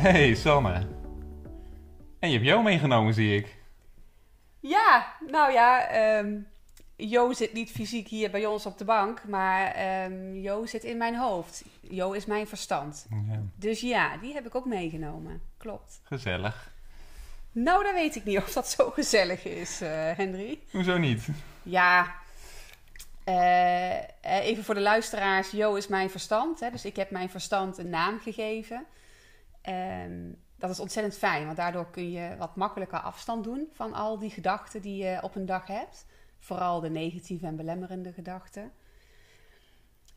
Hey Sanne. En je hebt jou meegenomen, zie ik. Ja, nou ja, ehm Jo zit niet fysiek hier bij ons op de bank, maar ehm Jo zit in mijn hoofd. Jo is mijn verstand. Ja, Dus ja, die heb ik ook meegenomen. Klopt. gezellig. Nou, dan weet ik niet of dat zo gezellig is, eh, Henry. Hoezo niet? Ja, eh, eh, even voor de luisteraars. Jo is mijn verstand. Hè? Dus ik heb mijn verstand een naam gegeven. Ehm, dat is ontzettend fijn, want daardoor kun je wat makkelijker afstand doen van al die gedachten die je op een dag hebt. Vooral de negatieve en belemmerende gedachten.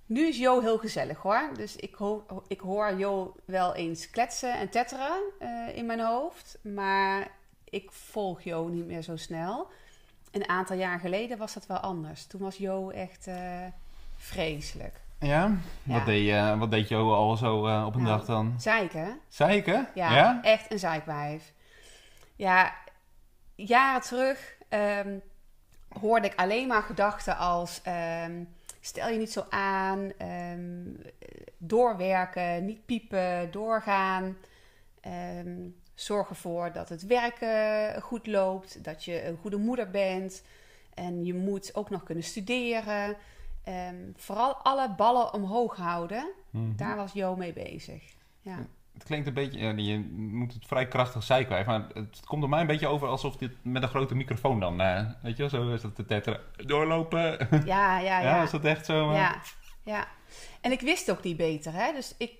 Nu is Jo heel gezellig hoor. Dus ik, ik hoor Jo wel eens kletsen en tetteren eh, in mijn hoofd. Maar ik volg Jo niet meer zo snel. Een aantal jaar geleden was dat wel anders. Toen was Jo echt eh, vreselijk. Ja? Ja. Wat, deed, je, wat deed je al zo eh, op een Nou, dag dan? Zeiken, Zeiken? ja, echt een zeikwijf. Ja, jaren terug ehm, hoorde ik alleen maar gedachten als... ehm, stel je niet zo aan, ehm, doorwerken, niet piepen, doorgaan... Ehm, zorg ervoor dat het werken goed loopt, dat je een goede moeder bent. En je moet ook nog kunnen studeren. Ehm, vooral alle ballen omhoog houden. Mhm. Daar was Jo mee bezig. Ja. Het klinkt een beetje, ja, je moet het vrij krachtig zijkwijf, maar het komt er mij een beetje over alsof dit met een grote microfoon dan, eh, weet je wel, zo is dat te tetteren. Doorlopen. Ja, ja, Ja, ja. is dat echt zo? eh? Ja, ja. En ik wist ook niet beter, hè. Dus ik,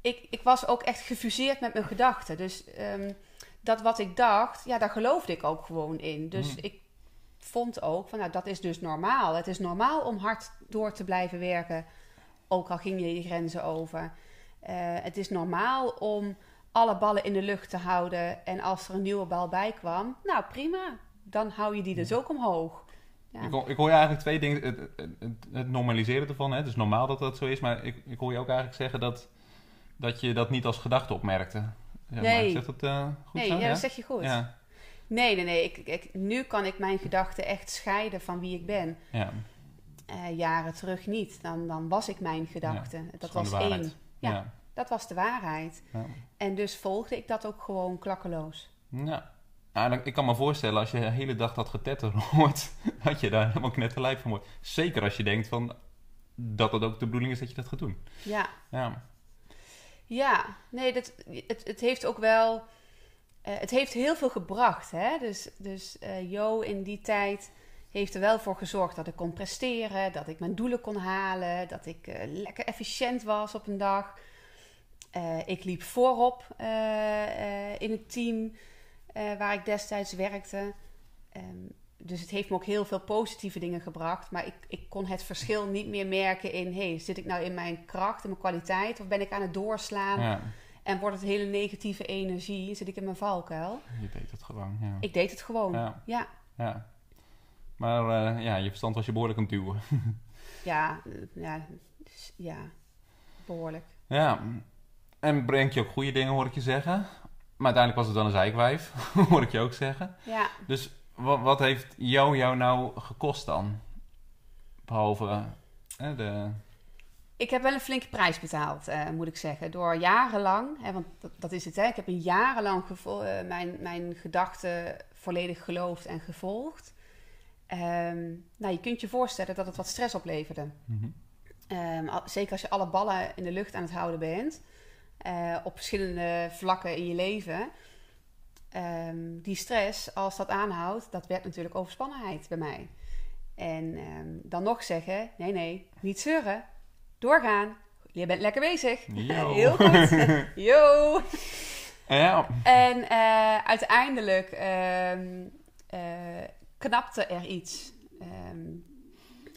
ik, ik was ook echt gefuseerd met mijn gedachten. Dus ehm, dat wat ik dacht, ja, daar geloofde ik ook gewoon in. Dus Mhm. ik vond ook van, nou, dat is dus normaal. Het is normaal om hard door te blijven werken, ook al ging je je grenzen over. Eh, het is normaal om alle ballen in de lucht te houden. En als er een nieuwe bal bij kwam, nou prima, dan hou je die dus ook omhoog. Ja. Ik, hoor, ik hoor je eigenlijk twee dingen. Het, het, normaliseren ervan. Hè? Het is normaal dat dat zo is. Maar ik, ik hoor je ook eigenlijk zeggen dat, dat je dat niet als gedachte opmerkte. Ja, Nee. Maar zegt dat eh, goed nee, zo? ja, dat zeg je goed. Ja. Nee, nee, nee. Ik, ik, nu kan ik mijn gedachten echt scheiden van wie ik ben. ja. Eh, jaren terug niet. Dan, dan was ik mijn gedachten. is dat was één. Ja. Ja. Dat was de waarheid. Ja. En dus volgde ik dat ook gewoon klakkeloos. Ja. Ik kan me voorstellen, als je de hele dag dat getetter hoort, dat je daar helemaal knetterlijf van wordt. Zeker als je denkt van, dat het ook de bedoeling is dat je dat gaat doen. Ja, Ja. ja. Nee, dat, het, het heeft ook wel... eh, het heeft heel veel gebracht, hè. Dus, dus eh, Jo in die tijd heeft er wel voor gezorgd dat ik kon presteren. Dat ik mijn doelen kon halen. Dat ik eh, lekker efficiënt was op een dag. Ik liep voorop in het team waar ik destijds werkte. Ehm, dus het heeft me ook heel veel positieve dingen gebracht. Maar ik, ik kon het verschil niet meer merken in... hey, zit ik nou in mijn kracht, in mijn kwaliteit... of ben ik aan het doorslaan ja. En wordt het hele negatieve energie... zit ik in mijn valkuil? Je deed het gewoon. Ja. Ik deed het gewoon. Ja. Ja, ja. Maar eh, ja, je verstand was je behoorlijk aan het duwen. ja, eh, ja, dus, ja, behoorlijk. Ja, en brengt je ook goede dingen, hoor ik je zeggen. Maar uiteindelijk was het dan een zijkwijf, hoor ik je ook zeggen. Ja, Dus wat, wat heeft jou jou nou gekost dan? Behalve eh, de... Ik heb wel een flinke prijs betaald, eh, moet ik zeggen. Door jarenlang, hè, want dat, dat is het, hè, ik heb een jarenlang gevo- eh, mijn, mijn gedachten volledig geloofd en gevolgd. Ehm, nou, je kunt je voorstellen dat het wat stress opleverde. Mhm. Ehm, al- zeker als je alle ballen in de lucht aan het houden bent, eh, op verschillende vlakken in je leven. Ehm, die stress, als dat aanhoudt, dat werd natuurlijk overspannenheid bij mij. En dan nog zeggen, nee, nee, niet zeuren, doorgaan. Je bent lekker bezig. Yo. Heel goed. Yo. Ja, En eh, uiteindelijk ehm, eh, knapte er iets. Ehm,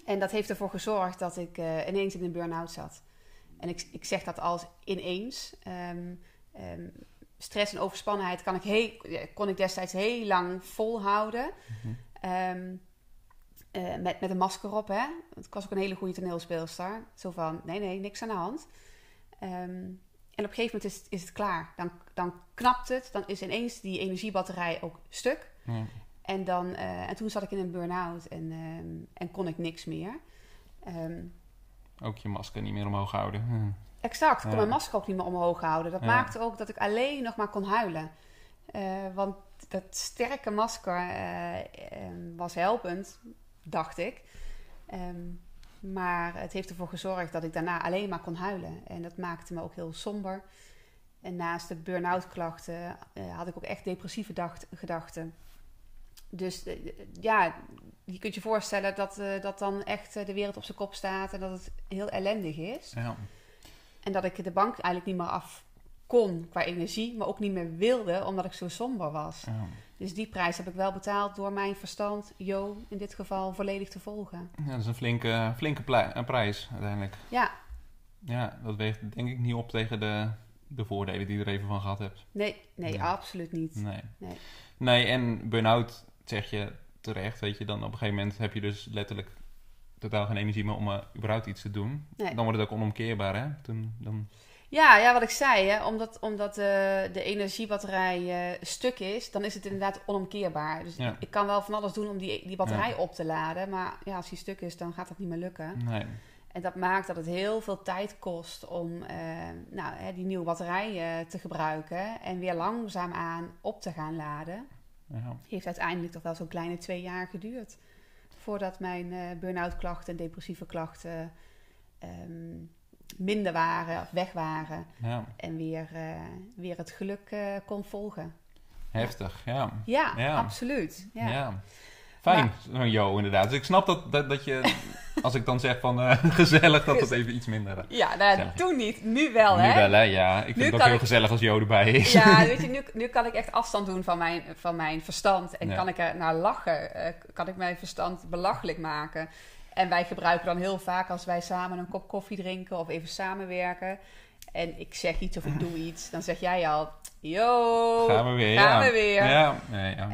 en dat heeft ervoor gezorgd dat ik eh, ineens in een burn-out zat. En ik, ik zeg dat als ineens. Ehm, stress en overspannenheid kan ik heel, kon ik destijds heel lang volhouden. Ehm, eh, met, met een masker op, hè. Want ik was ook een hele goede toneelspeelster. Zo van, nee, nee, niks aan de hand. Ehm, en op een gegeven moment is, is het klaar. Dan, dan knapt het. Dan is ineens die energiebatterij ook stuk. Ja. En, dan, eh, en toen zat ik in een burn-out en, ehm, en kon ik niks meer. Ehm, Ook je masker niet meer omhoog houden. Hm. exact, ik kon Ja. mijn masker ook niet meer omhoog houden. Dat Ja. maakte ook dat ik alleen nog maar kon huilen. Eh, want dat sterke masker was helpend, dacht ik. Ehm, maar het heeft ervoor gezorgd dat ik daarna alleen maar kon huilen. En dat maakte me ook heel somber. En naast de burn-out klachten eh, had ik ook echt depressieve dacht- gedachten. Dus eh, ja, je kunt je voorstellen dat, eh, dat dan echt de wereld op zijn kop staat en dat het heel ellendig is. Ja. En dat ik de bank eigenlijk niet meer af kon qua energie, maar ook niet meer wilde omdat ik zo somber was. Dus die prijs heb ik wel betaald door mijn verstand, Jo, in dit geval volledig te volgen. Ja, dat is een flinke, flinke prijs uiteindelijk. Ja, Ja, dat weegt denk ik niet op tegen de, de voordelen die je er even van gehad hebt. nee, nee, absoluut niet. Nee. Nee. Nee, en burn-out zeg je terecht, weet je. Dan op een gegeven moment heb je dus letterlijk totaal geen energie meer om uh, überhaupt iets te doen. Nee. Dan wordt het ook onomkeerbaar, hè? Toen, dan... Ja, ja, wat ik zei, hè, omdat, omdat eh, de energiebatterij eh, stuk is, dan is het inderdaad onomkeerbaar. Dus Ja. ik kan wel van alles doen om die, die batterij op te laden, maar ja, als die stuk is, dan gaat dat niet meer lukken. Nee. En dat maakt dat het heel veel tijd kost om eh, nou, hè, die nieuwe batterij te gebruiken en weer langzaamaan op te gaan laden. Ja. Heeft uiteindelijk toch wel zo'n kleine twee jaar geduurd voordat mijn burn-out klachten en depressieve klachten ehm, minder waren of weg waren ja. en weer, eh, weer het geluk eh, kon volgen. Heftig, ja. Ja, Ja. absoluut. Ja. Ja. Fijn, zo'n Jo, inderdaad. Dus ik snap dat, dat, dat je, als ik dan zeg van eh, gezellig, dat het even iets minder... Ja, nou, toen niet, nu wel, nu hè? wel, hè? Ja, ik vind Nu het ook heel ik- gezellig als Jo erbij is. Ja, weet je, nu, nu kan ik echt afstand doen van mijn, van mijn verstand. En kan ik er naar lachen. kan ik mijn verstand belachelijk maken. En wij gebruiken dan heel vaak als wij samen een kop koffie drinken of even samenwerken. En ik zeg iets of ik doe iets. Dan zeg jij al, yo, Gaan we weer, gaan ja. we weer. Ja.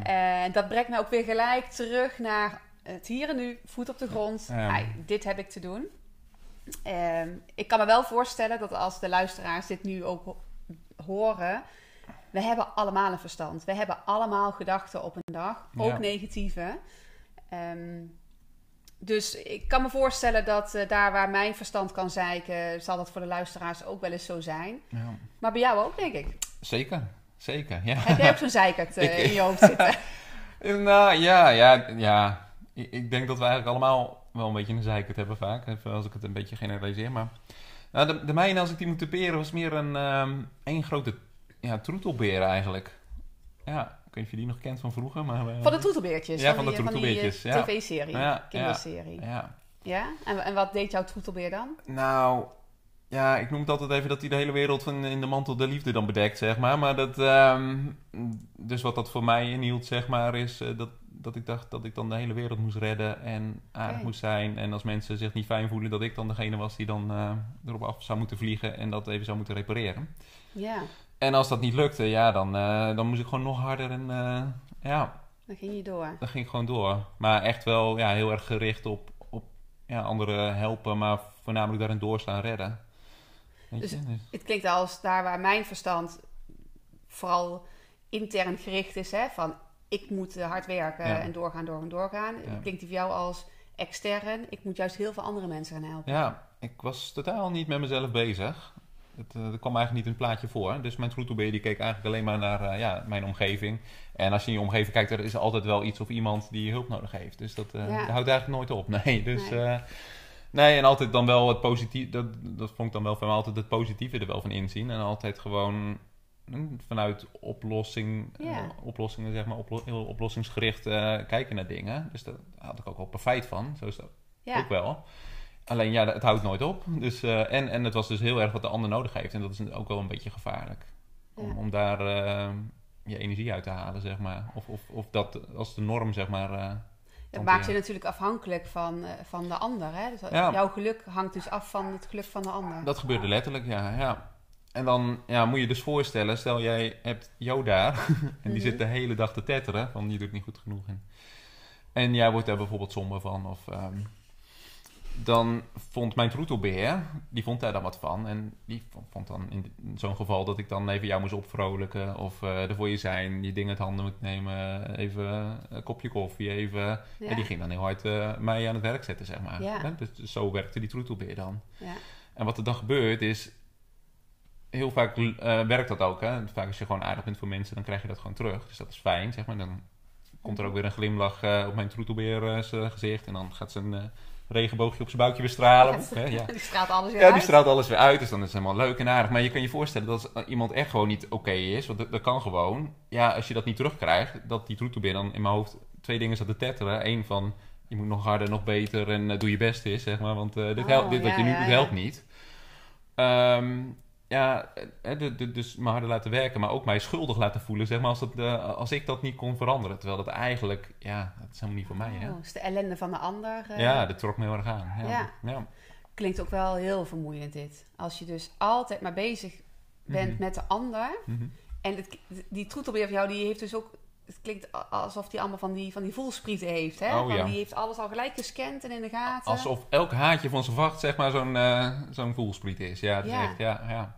En dat brengt me ook weer gelijk terug naar het hier en nu, voet op de grond. Ai, dit heb ik te doen. Ehm, ik kan me wel voorstellen dat als de luisteraars dit nu ook ho- horen, we hebben allemaal een verstand. We hebben allemaal gedachten op een dag, ook negatieve. Ehm, dus ik kan me voorstellen dat eh, daar waar mijn verstand kan zeiken, zal dat voor de luisteraars ook wel eens zo zijn. ja. Maar bij jou ook, denk ik. Zeker, zeker, ja. Heb jij ook zo'n zeikert eh, Ik- in je hoofd zitten? Nou, ja, ja, ja. Ik, ik denk dat we eigenlijk allemaal wel een beetje een zeikert hebben vaak. Even als ik het een beetje generaliseer. Maar nou, de, de mijne, als ik die moet typeren, was meer een ehm één grote ja, troetelbeer eigenlijk. Ja, weet of je die nog kent van vroeger. Maar, eh, Van de troetelbeertjes. Ja, van de die, troetelbeertjes, eh, ja. tv-serie, kinderserie. Ja? Ja. Nou, ja, ik noem het altijd even dat hij de hele wereld van in de mantel der liefde dan bedekt, zeg maar. Maar dat, ehm, dus wat dat voor mij inhield, zeg maar, is eh, dat, dat ik dacht dat ik dan de hele wereld moest redden en aardig moest zijn. En als mensen zich niet fijn voelen, dat ik dan degene was die dan eh, erop af zou moeten vliegen en dat even zou moeten repareren. Ja, En als dat niet lukte, ja, dan, eh, dan moest ik gewoon nog harder en eh, ja, dan ging je door. dan ging ik gewoon door. Maar echt wel ja, heel erg gericht op, op ja, anderen helpen, maar voornamelijk daarin doorstaan redden. Weet Dus- je? Dus- Het klinkt als daar waar mijn verstand vooral intern gericht is, hè, van ik moet hard werken Ja. en doorgaan, doorgaan, doorgaan. Ja. Klinkt voor jou als extern, ik moet juist heel veel andere mensen gaan helpen. Ja, ik was totaal niet met mezelf bezig. Het, eh, er kwam eigenlijk niet in het plaatje voor. Dus mijn troetelbeer die keek eigenlijk alleen maar naar eh, ja, mijn omgeving. En als je in je omgeving kijkt, er is altijd wel iets of iemand die hulp nodig heeft. Dus dat, eh, Ja. dat houdt eigenlijk nooit op. Nee, dus... Nee. Nee. en altijd dan wel het positieve... Dat, dat vond ik dan wel van altijd het positieve er wel van inzien. En altijd gewoon hm, vanuit oplossing, eh, oplossingen, zeg maar, oplo- heel oplossingsgericht eh, kijken naar dingen. Dus daar had ik ook wel profijt van. Zo is dat ook wel. Alleen ja, het houdt nooit op. Dus, eh, en, en het was dus heel erg wat de ander nodig heeft. En dat is ook wel een beetje gevaarlijk. Om, Ja. om daar eh, je energie uit te halen, zeg maar. Of, of, of dat als de norm, zeg maar. eh, Dat maakt je natuurlijk afhankelijk van, van de ander. Hè? Dus Ja. Jouw geluk hangt dus af van het geluk van de ander. Dat gebeurde letterlijk, ja. ja. en dan ja, moet je dus voorstellen, stel jij hebt jou daar en die Mhm. zit de hele dag te tetteren van je doet niet goed genoeg. En, en jij wordt daar bijvoorbeeld somber van of... ehm, dan vond mijn troetelbeer, die vond daar dan wat van. En die vond dan in zo'n geval dat ik dan even jou moest opvrolijken. Of eh er voor je zijn, je dingen uit handen moet nemen. Even een kopje koffie, even... Ja. En die ging dan heel hard eh, mij aan het werk zetten, zeg maar. Ja. Dus zo werkte die troetelbeer dan. Ja. En wat er dan gebeurt is... Heel vaak eh, werkt dat ook. Hè? Vaak als je gewoon aardig bent voor mensen, dan krijg je dat gewoon terug. Dus dat is fijn, zeg maar. Dan komt er ook weer een glimlach op mijn troetelbeer gezicht. En dan gaat zijn regenboogje op zijn buikje weer stralen. Hè? Ja. Die straalt alles weer Ja, die uit. straalt alles weer uit, dus dan is het helemaal leuk en aardig. Maar je kan je voorstellen dat als iemand echt gewoon niet oké is, want dat, dat kan gewoon. Ja, als je dat niet terugkrijgt, dat die troetelbeer dan in mijn hoofd twee dingen zat te tetteren. Eén van, je moet nog harder, nog beter en eh, doe je best is, zeg maar. Want eh, dit, Oh, helpt, dit wat ja, je nu doet, helpt niet. Ehm, ja, eh, de- dus me harder laten werken, maar ook mij schuldig laten voelen, zeg maar, als, dat, eh, als ik dat niet kon veranderen. Terwijl dat eigenlijk, ja, dat is helemaal niet voor mij, hè. Oh, dat is de ellende van de ander. eh, Ja, dat trok me heel erg aan. Ja. Ja. ja. Klinkt ook wel heel vermoeiend dit. Als je dus altijd maar bezig bent Mhm. met de ander. Mhm. En het, die troetelbeer van jou, die heeft dus ook... Het klinkt alsof die allemaal van die, van die voelsprieten heeft, hè? Oh, ja. die heeft alles al gelijk gescand en in de gaten. Alsof elk haartje van zijn vacht, zeg maar, zo'n eh zo'n voelspriet is. Ja, het is echt, ja, ja.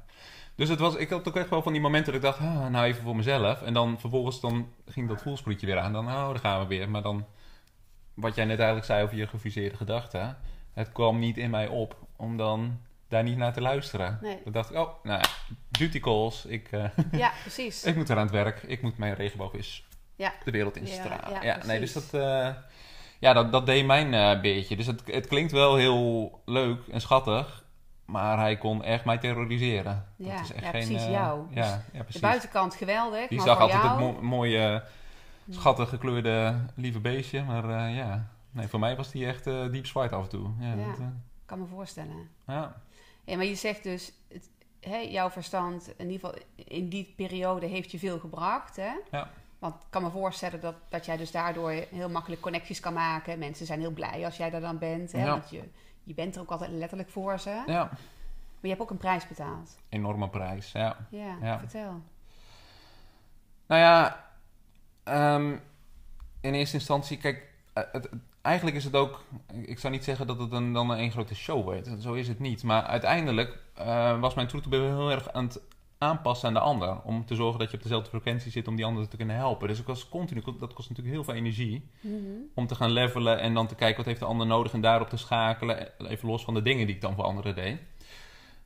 Dus het was, ik had ook echt wel van die momenten dat ik dacht, ah, nou even voor mezelf. En dan vervolgens dan ging dat voelsprietje weer aan. Dan, oh, daar gaan we weer. Maar dan, wat jij net eigenlijk zei over je gefuseerde gedachten. Het kwam niet in mij op om dan daar niet naar te luisteren. Nee. Dan dacht ik, oh, nou ja, duty calls. Ik, eh, Ja, precies. ik moet eraan het werk. Ik moet mijn regenboogvis Ja. de wereld in Ja, stralen. ja, Ja, nee, dus dat, eh, ja, dat, dat deed mijn eh, beertje. Dus het, het klinkt wel heel leuk en schattig. Maar hij kon echt mij terroriseren. Ja, dat is echt ja, geen, precies eh, jou. Ja, Dus ja, De precies. buitenkant geweldig, Die maar zag altijd jou... het mo- mooie, schattig gekleurde lieve beestje. Maar eh, ja, nee, voor mij was die echt eh diep zwart af en toe. Ja, dat, kan me voorstellen. ja. Ja, maar je zegt dus, het, hè, jouw verstand, in ieder geval in die periode, heeft je veel gebracht. Hè? Ja. Want ik kan me voorstellen dat, dat jij dus daardoor heel makkelijk connecties kan maken. Mensen zijn heel blij als jij er dan bent. Hè? Ja. Want je, je bent er ook altijd letterlijk voor ze. ja, Maar je hebt ook een prijs betaald. enorme prijs. Ja. Ja, Ja. vertel. Nou ja, ehm, in eerste instantie, kijk, eh, het, eigenlijk is het ook, ik zou niet zeggen dat het een, dan een één grote show werd. Zo is het niet. Maar uiteindelijk eh, was mijn troetelbeer heel erg aan het aanpassen aan de ander. Om te zorgen dat je op dezelfde frequentie zit om die ander te kunnen helpen. Dus ik was continu, dat kost natuurlijk heel veel energie. Mhm. Om te gaan levelen en dan te kijken wat heeft de ander nodig en daarop te schakelen. Even los van de dingen die ik dan voor anderen deed.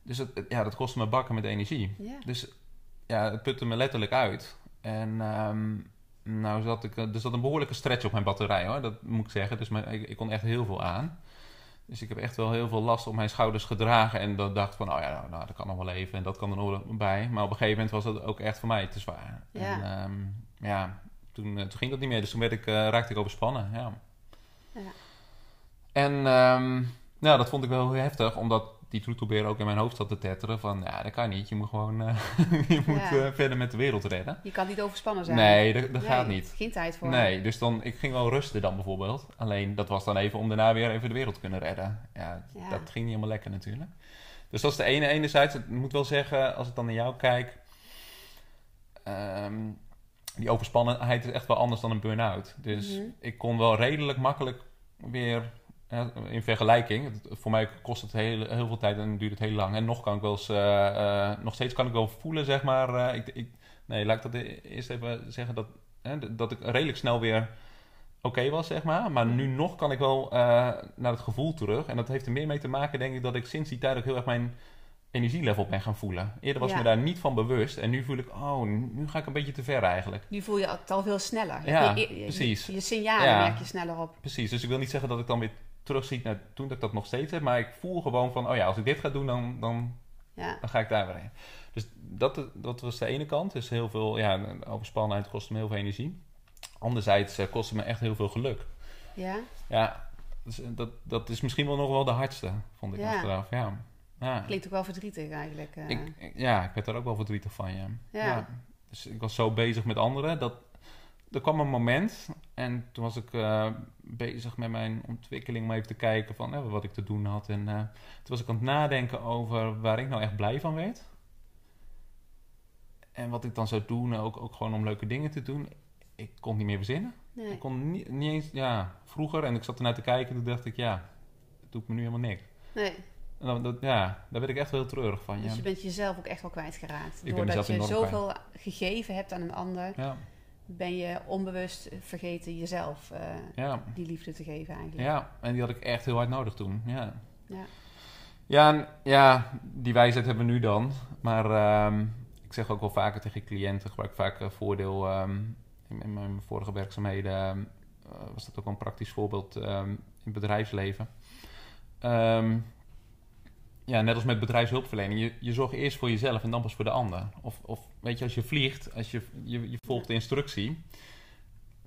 Dus ja, dat kostte me bakken met energie. Dus ja, het putte me letterlijk uit. En ehm, nou zat ik, er zat een behoorlijke stretch op mijn batterij hoor, dat moet ik zeggen. Dus mijn, ik, ik kon echt heel veel aan. Dus ik heb echt wel heel veel last op mijn schouders gedragen. En dan dacht van, oh ja, nou, nou, dat kan nog wel even en dat kan er nog bij. Maar op een gegeven moment was dat ook echt voor mij te zwaar. Ja. En ehm, ja, toen, eh, toen ging dat niet meer. Dus toen werd ik, eh, raakte ik overspannen, ja. Ja. En ehm, nou, dat vond ik wel heel heftig, omdat die troetelbeer ook in mijn hoofd zat te tetteren van, ja, dat kan niet. Je moet gewoon eh, je moet, Ja. eh, verder met de wereld redden. Je kan niet overspannen zijn. Nee, dat, dat Nee, gaat niet. Geen tijd voor. Nee, dus dan, ik ging wel rusten dan bijvoorbeeld. Alleen dat was dan even om daarna weer even de wereld te kunnen redden. Ja, Ja. dat ging niet helemaal lekker natuurlijk. Dus dat is de ene enerzijds. Ik moet wel zeggen, als ik dan naar jou kijk... ehm, die overspannenheid is echt wel anders dan een burn-out. Dus Mhm. ik kon wel redelijk makkelijk weer... in vergelijking, voor mij kost het heel, heel veel tijd en duurt het heel lang. En nog kan ik wel eens, eh, eh, nog steeds kan ik wel voelen, zeg maar. eh, ik, ik, nee, laat ik dat eerst even zeggen dat, hè, dat ik redelijk snel weer oké was, zeg maar. Maar nu nog kan ik wel naar het gevoel terug. En dat heeft er meer mee te maken, denk ik, dat ik sinds die tijd ook heel erg mijn energielevel ben gaan voelen. Eerder was ik me daar niet van bewust. En nu voel ik, oh, nu ga ik een beetje te ver eigenlijk. Nu voel je het al veel sneller. Ja, je, je- je- precies. Je, signalen Ja. merk je sneller op. Precies, dus ik wil niet zeggen dat ik dan weer terugziet naar toen dat ik dat nog steeds heb. Maar ik voel gewoon van, oh ja, als ik dit ga doen, dan, dan, Ja. dan ga ik daar weer heen. Dus dat, dat was de ene kant. Dus heel veel, ja, overspannenheid kostte me heel veel energie. Anderzijds eh, kostte me echt heel veel geluk. Ja? Ja, dus, eh, dat, dat is misschien wel nog wel de hardste, vond ik Ja. achteraf. Ja. Ja. Klinkt ook wel verdrietig eigenlijk. eh. Ik, ja, ik werd daar ook wel verdrietig van, ja. Ja. Dus ik was zo bezig met anderen. Dat, er kwam een moment en toen was ik eh, bezig met mijn ontwikkeling... om even te kijken van eh, wat ik te doen had. En eh, toen was ik aan het nadenken over waar ik nou echt blij van werd. En wat ik dan zou doen, ook, ook gewoon om leuke dingen te doen, ik kon het niet meer verzinnen. Nee. Ik kon niet, niet eens, ja, vroeger, en ik zat ernaar te kijken, toen dacht ik, ja, het doet me nu helemaal niks. nee. En dan, dat, ja, daar werd ik echt heel treurig van. Dus Ja, je bent jezelf ook echt wel kwijtgeraakt. Doordat je zoveel gegeven hebt aan een ander, ja, ben je onbewust vergeten jezelf eh, ja, die liefde te geven eigenlijk. ja, en die had ik echt heel hard nodig toen. Ja, Ja. ja, ja die wijsheid hebben we nu dan. Maar ehm, ik zeg ook wel vaker tegen cliënten, gebruik ik vaak eh, voordeel ehm, in, in mijn vorige werkzaamheden. ehm, eh, was dat ook een praktisch voorbeeld in het bedrijfsleven. Ja, net als met bedrijfshulpverlening. Je, je zorgt eerst voor jezelf en dan pas voor de ander. Of, of weet je, als je vliegt, als je, je, je volgt de instructie.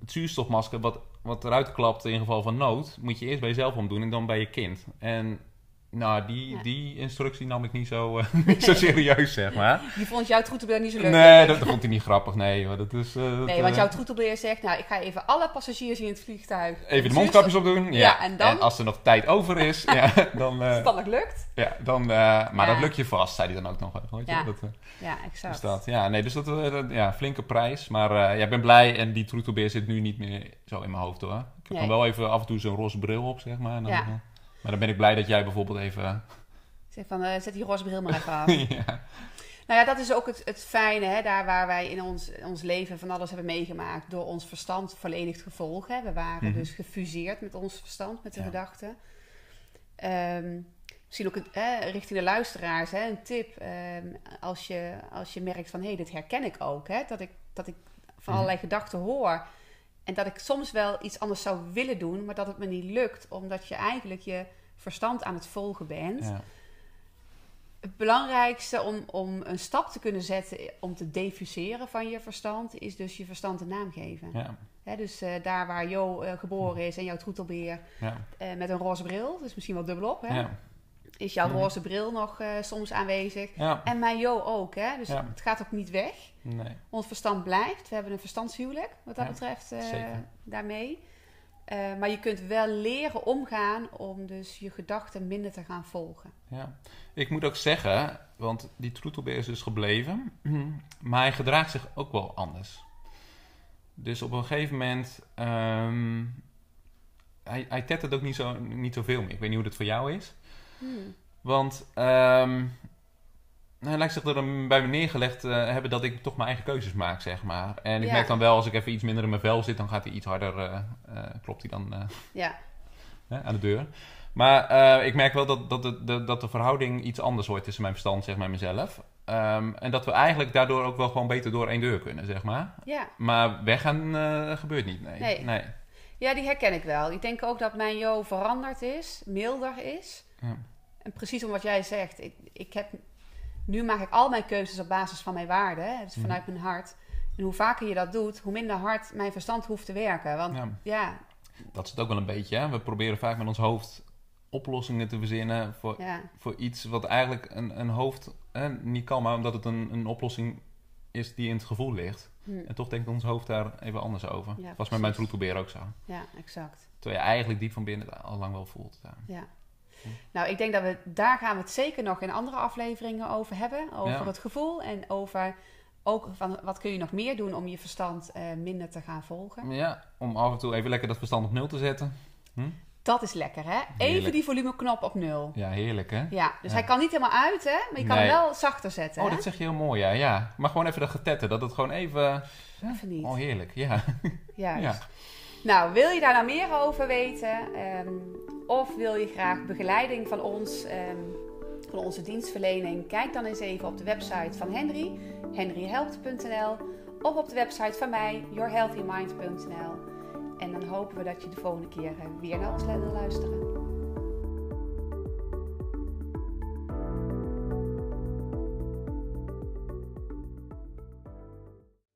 Het zuurstofmasker wat, wat eruit klapt in geval van nood, moet je eerst bij jezelf omdoen en dan bij je kind. En nou, die, Ja. die instructie nam ik niet zo, eh, niet zo serieus, zeg maar. Die vond jouw troetelbeer niet zo leuk. Nee, dat, vond hij niet grappig. Nee, hoor. dat is... dat, Nee, want eh, jouw troetelbeer zegt, nou, ik ga even alle passagiers in het vliegtuig... Even de mondkapjes opdoen. Ja, Ja, en dan? als er nog tijd over is, ja, dan... Als dat nog lukt. ja, dan maar dat lukt je vast, zei hij dan ook nog. Weet je? Ja. Dat, Ja, exact. dus dat, ja, nee, dus dat, dat- ja, flinke prijs. Maar ja, ik ben blij en die troetelbeer zit nu niet meer zo in mijn hoofd hoor. Ik heb Nee. dan wel even af en toe zo'n roze bril op, zeg maar. En dan, Ja. Eh, maar dan ben ik blij dat jij bijvoorbeeld even... Ik zeg van, eh, zet die roze bril maar even af. ja. Nou ja, dat is ook het, het fijne, hè, daar waar wij in ons, ons leven van alles hebben meegemaakt. Door ons verstand verlenigd gevolg. Hè. We waren Mhm. dus gefuseerd met ons verstand, met de Ja. gedachten. Ehm, misschien ook richting de luisteraars hè, een tip. ehm, als, je, als je merkt van, hé, hey, dit herken ik ook. Hè, dat, ik, dat ik van Mhm. allerlei gedachten hoor. En dat ik soms wel iets anders zou willen doen, maar dat het me niet lukt. Omdat je eigenlijk je verstand aan het volgen bent Ja. het belangrijkste om, om een stap te kunnen zetten om te diffuseren van je verstand, is dus je verstand een naam geven. Ja. Dus eh, daar waar Jo eh, geboren is en jouw troetelbeer Ja. eh, met een roze bril, dus misschien wel dubbelop, hè, Ja. Is jouw roze bril nog eh, soms aanwezig. Ja. En mijn Jo ook, hè? dus Ja. het gaat ook niet weg. Nee. Ons verstand blijft. We hebben een verstandshuwelijk, wat dat Ja, betreft, eh, daarmee. Eh, maar je kunt wel leren omgaan om dus je gedachten minder te gaan volgen. Ja, ik moet ook zeggen, want die troetelbeer is dus gebleven, maar hij gedraagt zich ook wel anders. Dus op een gegeven moment, ehm hij, hij tettert ook niet, zo, niet zoveel meer. Ik weet niet hoe dat voor jou is. Hmm. Want hij lijkt zich er dan bij me neergelegd eh, hebben dat ik toch mijn eigen keuzes maak, zeg maar. En ik Ja. merk dan wel, als ik even iets minder in mijn vel zit, dan gaat hij iets harder, eh, eh, klopt hij dan Ja, aan de deur. Maar ik merk wel dat, dat, de, dat de verhouding iets anders wordt tussen mijn verstand zeg maar, en mezelf. Ehm, en dat we eigenlijk daardoor ook wel gewoon beter door één deur kunnen, zeg maar. ja. Maar weggaan gebeurt niet, nee. Nee. nee. Ja, die herken ik wel. Ik denk ook dat mijn Jo veranderd is, milder is. Ja. En precies om wat jij zegt. Ik, ik heb, nu maak ik al mijn keuzes op basis van mijn waarden. Dus Mhm. vanuit mijn hart. En hoe vaker je dat doet, hoe minder hard mijn verstand hoeft te werken. Want Ja. ja, Dat het ook wel een beetje. Hè? We proberen vaak met ons hoofd oplossingen te verzinnen voor, ja, voor iets wat eigenlijk een, een hoofd hè, niet kan, maar omdat het een, een oplossing is die in het gevoel ligt. hm, En toch denkt ons hoofd daar even anders over. Ja, was met mijn troetelbeer ook zo. ja, exact. Terwijl je eigenlijk diep van binnen al lang wel voelt. Ja. Ja. Nou, ik denk dat we daar gaan we het zeker nog in andere afleveringen over hebben. Over Ja. het gevoel en over ook van wat kun je nog meer doen om je verstand eh, minder te gaan volgen. Ja, om af en toe even lekker dat verstand op nul te zetten. Dat is lekker, hè? Even Heerlijk. die volumeknop op nul. Ja, heerlijk hè? Ja, dus Ja. hij kan niet helemaal uit, hè? Maar je kan Nee. hem wel zachter zetten, Oh, hè? dat zeg je heel mooi, ja. ja. Maar gewoon even dat getetten, dat het gewoon even... Even niet. Oh, heerlijk, ja. Juist. ja. Nou, wil je daar nou meer over weten? ehm, of wil je graag begeleiding van ons, ehm, van onze dienstverlening? Kijk dan eens even op de website van Henry, henryhelpt.nl. Of op de website van mij, yourhealthymind.nl. En dan hopen we dat je de volgende keer eh, weer naar ons wil luisteren.